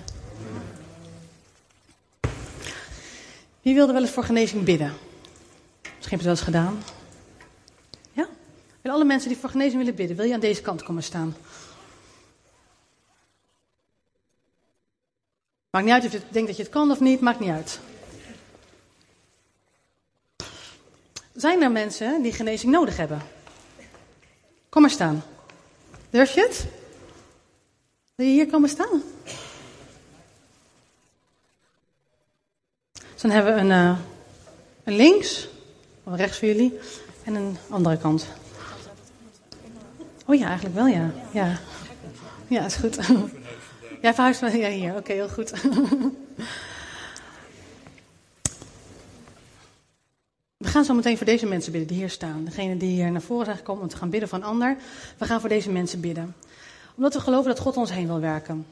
Wie wilde wel eens voor genezing bidden? Misschien heb je het wel eens gedaan. Ja? En alle mensen die voor genezing willen bidden, wil je aan deze kant komen staan? Maakt niet uit of je denkt dat je het kan of niet, maakt niet uit. Zijn er mensen die genezing nodig hebben? Kom maar staan. Durf je het? Wil je hier komen staan? Dus dan hebben we een, uh, een links, of rechts voor jullie, en een andere kant. Oh ja, eigenlijk wel ja. Ja, ja is goed. Jij verhuist wel ja, hier. Oké, heel goed. gaan zo meteen voor deze mensen bidden die hier staan. Degene die hier naar voren zijn gekomen om te gaan bidden een ander. We gaan voor deze mensen bidden. Omdat we geloven dat God ons heen wil werken.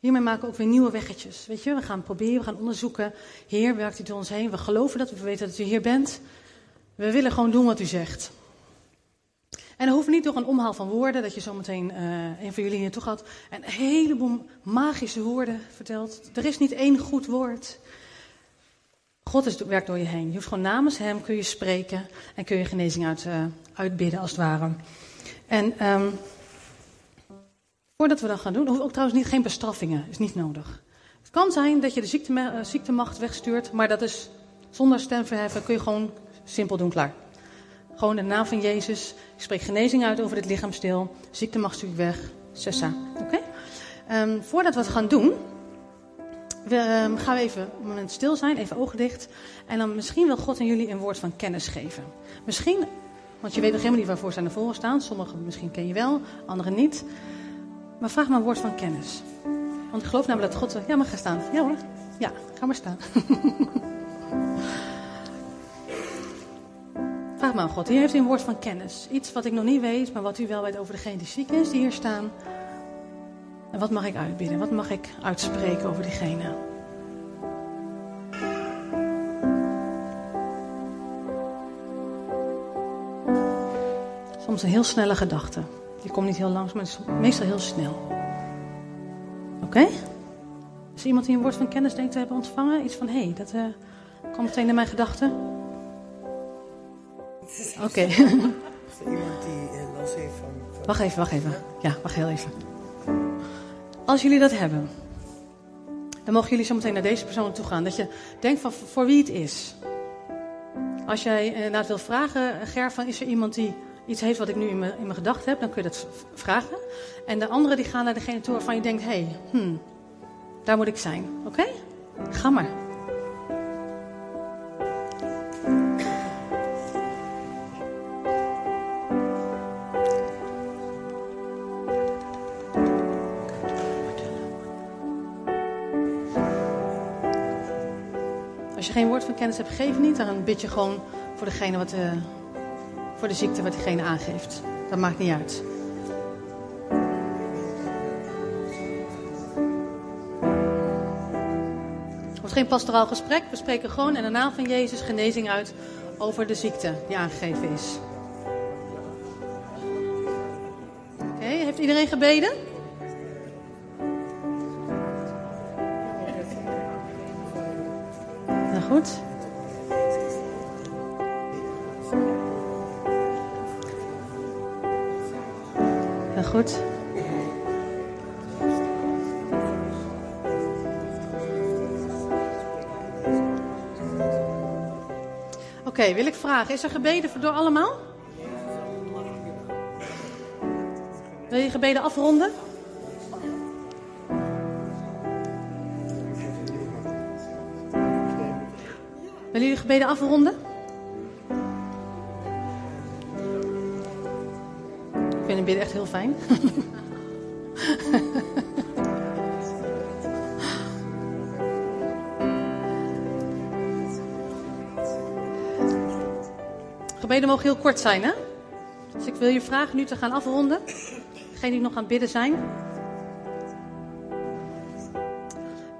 Hiermee maken we ook weer nieuwe weggetjes. Weet je, we gaan proberen, we gaan onderzoeken. Heer, werkt u door ons heen? We geloven dat, we weten dat u hier bent. We willen gewoon doen wat u zegt. En dan hoeft niet door een omhaal van woorden, dat je zometeen uh, een van jullie hier gaat en een heleboel magische woorden vertelt. Er is niet één goed woord. God is, werkt door je heen. Je hoeft gewoon namens Hem kun je spreken en kun je genezing uit, uh, uitbidden als het ware. En um, voordat we dat gaan doen, hoeft ook trouwens niet, geen bestraffingen, is niet nodig. Het kan zijn dat je de ziekte, uh, ziektemacht wegstuurt, maar dat is zonder stemverheffen, kun je gewoon simpel doen, klaar. Gewoon in de naam van Jezus. Ik spreek genezing uit over dit lichaamsdeel. Ziekte stuur weg. Sessa. Oké? Um, voordat we het gaan doen, we, um, gaan we even een moment stil zijn, even ogen dicht. En dan misschien wil God aan jullie een woord van kennis geven. Misschien, want je weet nog helemaal niet waarvoor zij naar voren staan. Sommigen misschien ken je wel, anderen niet. Maar vraag maar een woord van kennis. Want ik geloof namelijk dat God... Ja, mag gaan staan. Ja hoor. Ja, ga maar staan. Vraag maar aan God. Hier heeft u een woord van kennis. Iets wat ik nog niet weet, maar wat u wel weet over degene die ziek is, die hier staan. En wat mag ik uitbidden? Wat mag ik uitspreken over diegene? Soms een heel snelle gedachte. Die komt niet heel langs, maar het is meestal heel snel. Oké? Is er iemand die een woord van kennis denkt te hebben ontvangen? Iets van, hé, hey, dat uh, kwam meteen in mijn gedachten. Oké. Okay. iemand die uh, last heeft van, van... Wacht even, wacht even. Ja, wacht heel even. Als jullie dat hebben, dan mogen jullie zo meteen naar deze persoon toe gaan. Dat je denkt van voor wie het is. Als jij inderdaad wil vragen, Ger, van is er iemand die iets heeft wat ik nu in mijn, in mijn gedachten heb, dan kun je dat vragen. En de anderen die gaan naar degene toe waarvan je denkt, hé, hey, hmm, daar moet ik zijn. Oké? Ga maar. Van kennis hebt, geef niet. Dan bid je gewoon voor degene wat, uh, voor de ziekte wat diegene aangeeft. Dat maakt niet uit. Het wordt geen pastoraal gesprek. We spreken gewoon in de naam van Jezus genezing uit over de ziekte die aangegeven is. Oké, heeft iedereen gebeden? Goed. Heel goed. Oké, wil ik vragen, is er gebeden door allemaal? Wil je gebeden afronden? Gebeden afronden? Ik vind het bidden echt heel fijn. Gebeden mogen heel kort zijn, hè? Dus ik wil je vragen nu te gaan afronden. Degenen die nog aan het bidden zijn.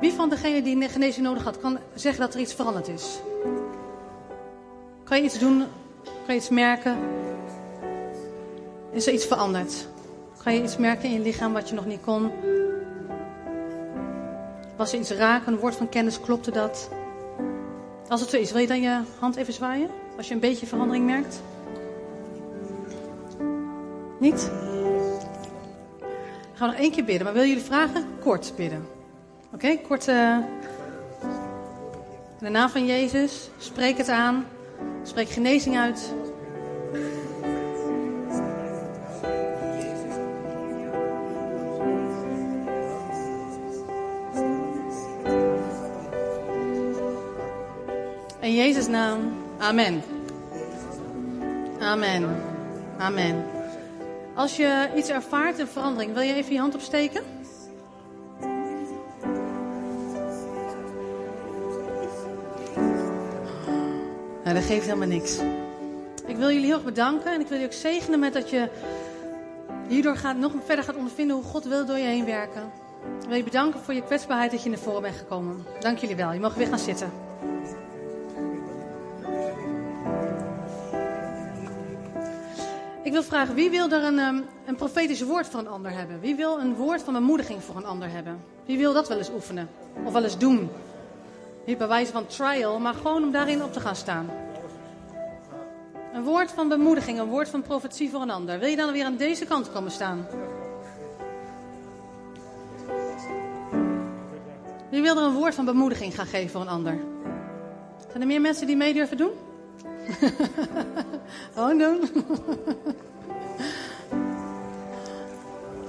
Wie van degenen die genezing nodig had, kan zeggen dat er iets veranderd is? Kan je iets doen? Kan je iets merken? Is er iets veranderd? Kan je iets merken in je lichaam wat je nog niet kon? Was er iets raak, een woord van kennis, klopte dat? Als het zo is, wil je dan je hand even zwaaien? Als je een beetje verandering merkt? Niet? Ik ga nog één keer bidden, maar wil jullie vragen? Kort bidden. Oké, okay, kort. In de naam van Jezus, spreek het aan. Spreek genezing uit. In Jezus' naam, amen. Amen. Amen. Als je iets ervaart, een verandering, wil je even je hand opsteken? Geeft helemaal niks. Ik wil jullie heel erg bedanken en ik wil je ook zegenen met dat je hierdoor gaat, nog verder gaat ondervinden hoe God wil door je heen werken. Ik wil je bedanken voor je kwetsbaarheid dat je naar voren bent gekomen. Dank jullie wel. Je mag weer gaan zitten. Ik wil vragen, wie wil er een, um, een profetisch woord voor een ander hebben? Wie wil een woord van bemoediging voor een ander hebben? Wie wil dat wel eens oefenen? Of wel eens doen? Niet bij wijze van trial, maar gewoon om daarin op te gaan staan. Een woord van bemoediging, een woord van profetie voor een ander. Wil je dan weer aan deze kant komen staan? Wie wil er een woord van bemoediging gaan geven voor een ander? Zijn er meer mensen die mee durven doen? Gewoon doen.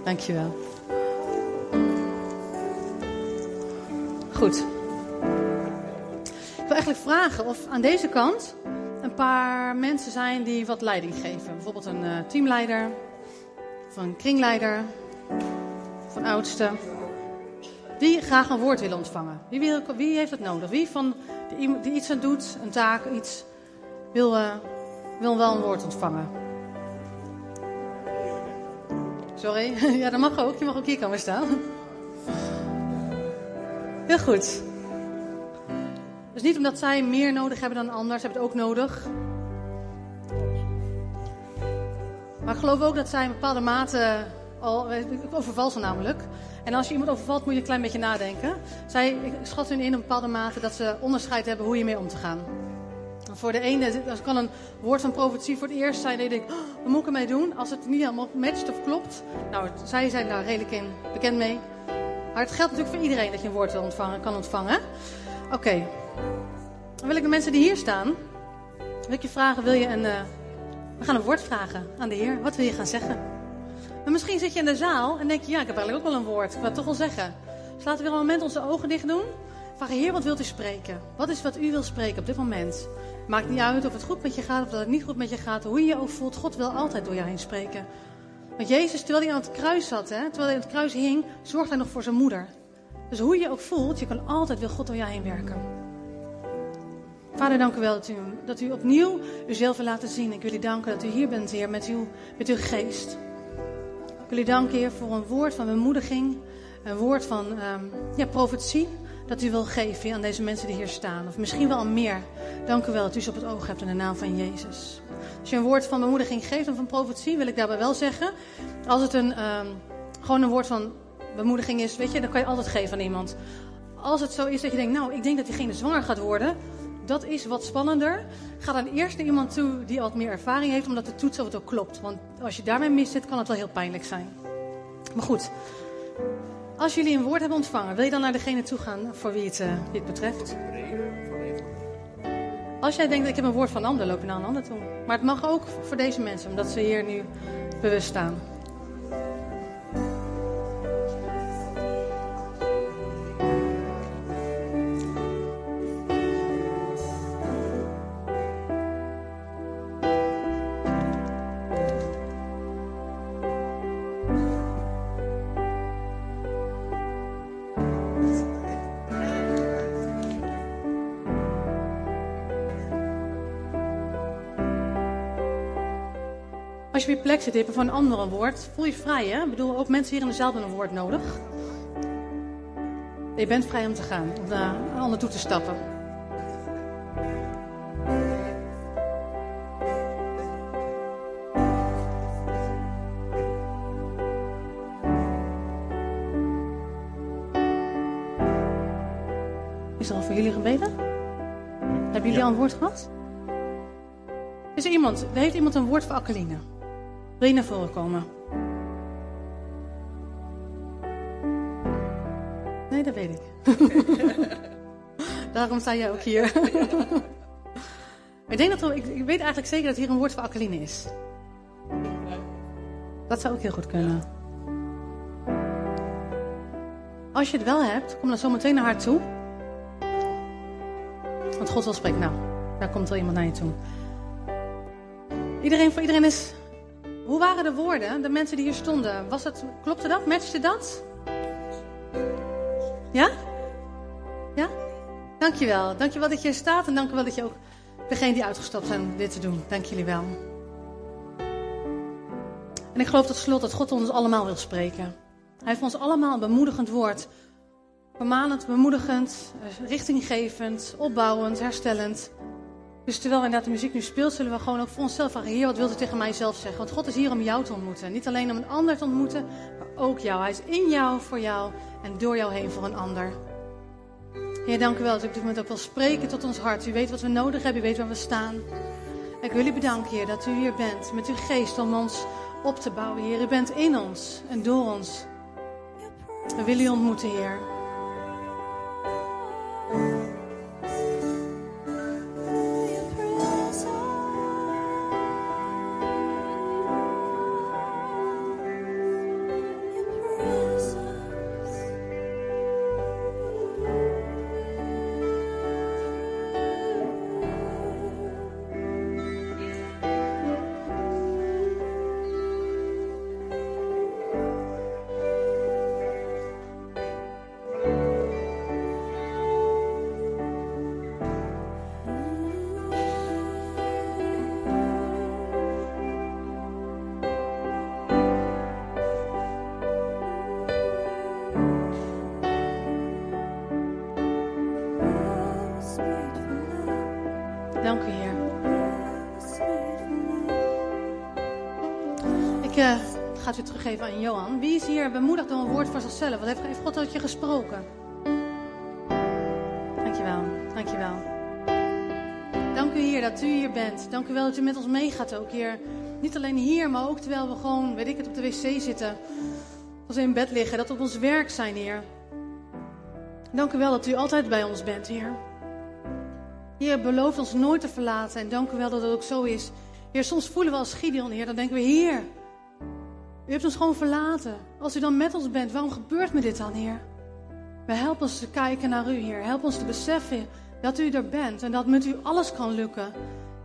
Dankjewel. Goed. Ik wil eigenlijk vragen of aan deze kant paar mensen zijn die wat leiding geven. Bijvoorbeeld een uh, teamleider, of een kringleider, een oudste. die graag een woord willen ontvangen? Wie, wil, wie heeft het nodig? Wie van die, die iets aan doet, een taak, iets, wil, uh, wil wel een woord ontvangen? Sorry, ja, dat mag ook. Je mag ook hier komen staan. Heel goed. Dus niet omdat zij meer nodig hebben dan anderen, ze hebben het ook nodig. Maar ik geloof ook dat zij in bepaalde mate al. Ik overval ze namelijk. En als je iemand overvalt, moet je een klein beetje nadenken. Zij schatten in een bepaalde mate dat ze onderscheid hebben hoe je mee om te gaan. Voor de ene dat kan een woord van profetie voor het eerst zijn. Dat je denkt, oh, wat moet ik ermee doen? Als het niet helemaal matcht of klopt. Nou, zij zijn daar redelijk in bekend mee. Maar het geldt natuurlijk voor iedereen dat je een woord ontvangen, kan ontvangen. Oké. Dan wil ik de mensen die hier staan, wil ik je vragen, wil je een... Uh, we gaan een woord vragen aan de Heer. Wat wil je gaan zeggen? Maar misschien zit je in de zaal en denk je, ja, ik heb eigenlijk ook wel een woord. Ik wil het toch wel zeggen. Dus laten we weer een moment onze ogen dicht doen. Vraag Heer, wat wilt u spreken? Wat is wat u wil spreken op dit moment? Maakt niet uit of het goed met je gaat of dat het niet goed met je gaat. Hoe je je ook voelt, God wil altijd door jou heen spreken. Want Jezus, terwijl hij aan het kruis zat, hè, terwijl hij aan het kruis hing, zorgt hij nog voor zijn moeder. Dus hoe je ook voelt, je kan altijd, wil God door jou heen werken. Vader, dank u wel dat u, dat u opnieuw uzelf wil laten zien. Ik wil u danken dat u hier bent, Heer, met uw, met uw geest. Ik wil u danken, Heer, voor een woord van bemoediging. Een woord van um, ja, profetie dat u wil geven aan deze mensen die hier staan. Of misschien wel meer. Dank u wel dat u ze op het oog hebt in de naam van Jezus. Als je een woord van bemoediging geeft of van profetie, wil ik daarbij wel zeggen. Als het een, um, gewoon een woord van bemoediging is, weet je, dan kan je altijd geven aan iemand. Als het zo is dat je denkt, nou, ik denk dat diegene zwanger gaat worden. Dat is wat spannender. Ga dan eerst naar iemand toe die wat meer ervaring heeft, omdat de toets of het ook klopt. Want als je daarmee mis zit, kan het wel heel pijnlijk zijn. Maar goed, als jullie een woord hebben ontvangen, wil je dan naar degene toe gaan voor wie het, uh, wie het betreft? Als jij denkt, ik heb een woord van een ander, loop je naar een ander toe. Maar het mag ook voor deze mensen, omdat ze hier nu bewust staan. Als je op je plek zit, voor een ander woord. Voel je vrij, hè? Ik bedoel, ook mensen hier in de zaal hebben een woord nodig. Je bent vrij om te gaan, om naar een ander toe te stappen. Is er al voor jullie gebeden? Hebben jullie al een woord gehad? Is er iemand, heeft iemand een woord voor Akkeline? Wil je naar voren komen? Nee, dat weet ik. Daarom sta jij ook hier. ik, denk dat er, ik, ik, weet eigenlijk zeker dat hier een woord voor Akkeline is. Dat zou ook heel goed kunnen. Als je het wel hebt, kom dan zo meteen naar haar toe. Want God wil spreken. Nou, daar komt wel iemand naar je toe. Iedereen, voor iedereen is hoe waren de woorden, de mensen die hier stonden? Was het, klopte dat? Matchte dat? Ja? Ja? Dankjewel. Dankjewel dat je hier staat en dankjewel dat je ook degene die uitgestapt zijn om dit te doen. Dank jullie wel. En ik geloof tot slot dat God ons allemaal wil spreken. Hij heeft ons allemaal een bemoedigend woord. Vermanend, bemoedigend, richtinggevend, opbouwend, herstellend. Dus terwijl inderdaad de muziek nu speelt, zullen we gewoon ook voor onszelf vragen: Heer, wat wilt u tegen mijzelf zeggen? Want God is hier om jou te ontmoeten. Niet alleen om een ander te ontmoeten, maar ook jou. Hij is in jou, voor jou en door jou heen voor een ander. Heer, dank u wel dat u op dit moment ook wil spreken tot ons hart. U weet wat we nodig hebben, u weet waar we staan. Ik wil u bedanken, Heer, dat u hier bent met uw geest om ons op te bouwen, Heer. U bent in ons en door ons. We willen u ontmoeten, Heer. Ik uh, ga het weer teruggeven aan Johan. Wie is hier bemoedigd door een woord voor zichzelf? Wat heeft, God tot je gesproken? Dankjewel, dankjewel. Dank u, Heer, dat u hier bent. Dank u wel dat u met ons meegaat ook, Heer. Niet alleen hier, maar ook terwijl we gewoon, weet ik het, op de wc zitten. Als we in bed liggen, dat we op ons werk zijn, Heer. Dank u wel dat u altijd bij ons bent, Heer. Heer, beloof ons nooit te verlaten. En dank u wel dat het ook zo is. Heer, soms voelen we als Gideon, Heer, dan denken we, Heer, u hebt ons gewoon verlaten. Als u dan met ons bent, waarom gebeurt me dit dan, Heer? We helpen ons te kijken naar u, Heer. Help ons te beseffen dat u er bent en dat met u alles kan lukken.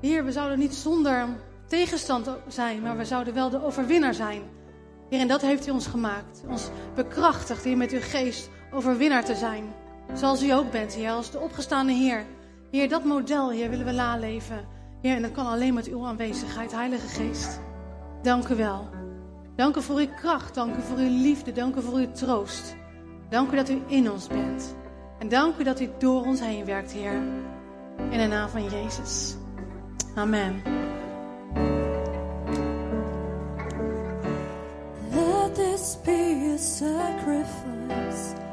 Heer, we zouden niet zonder tegenstand zijn, maar we zouden wel de overwinnaar zijn. Heer, en dat heeft u ons gemaakt. Ons bekrachtigd, Heer, met uw geest overwinnaar te zijn. Zoals u ook bent, Heer, als de opgestaande Heer. Heer, dat model, Heer, willen we naleven. Heer, en dat kan alleen met uw aanwezigheid, Heilige Geest. Dank u wel. Dank u voor uw kracht, dank u voor uw liefde, dank u voor uw troost. Dank u dat u in ons bent. En dank u dat u door ons heen werkt, Heer. In de naam van Jezus. Amen. Let this be a sacrifice.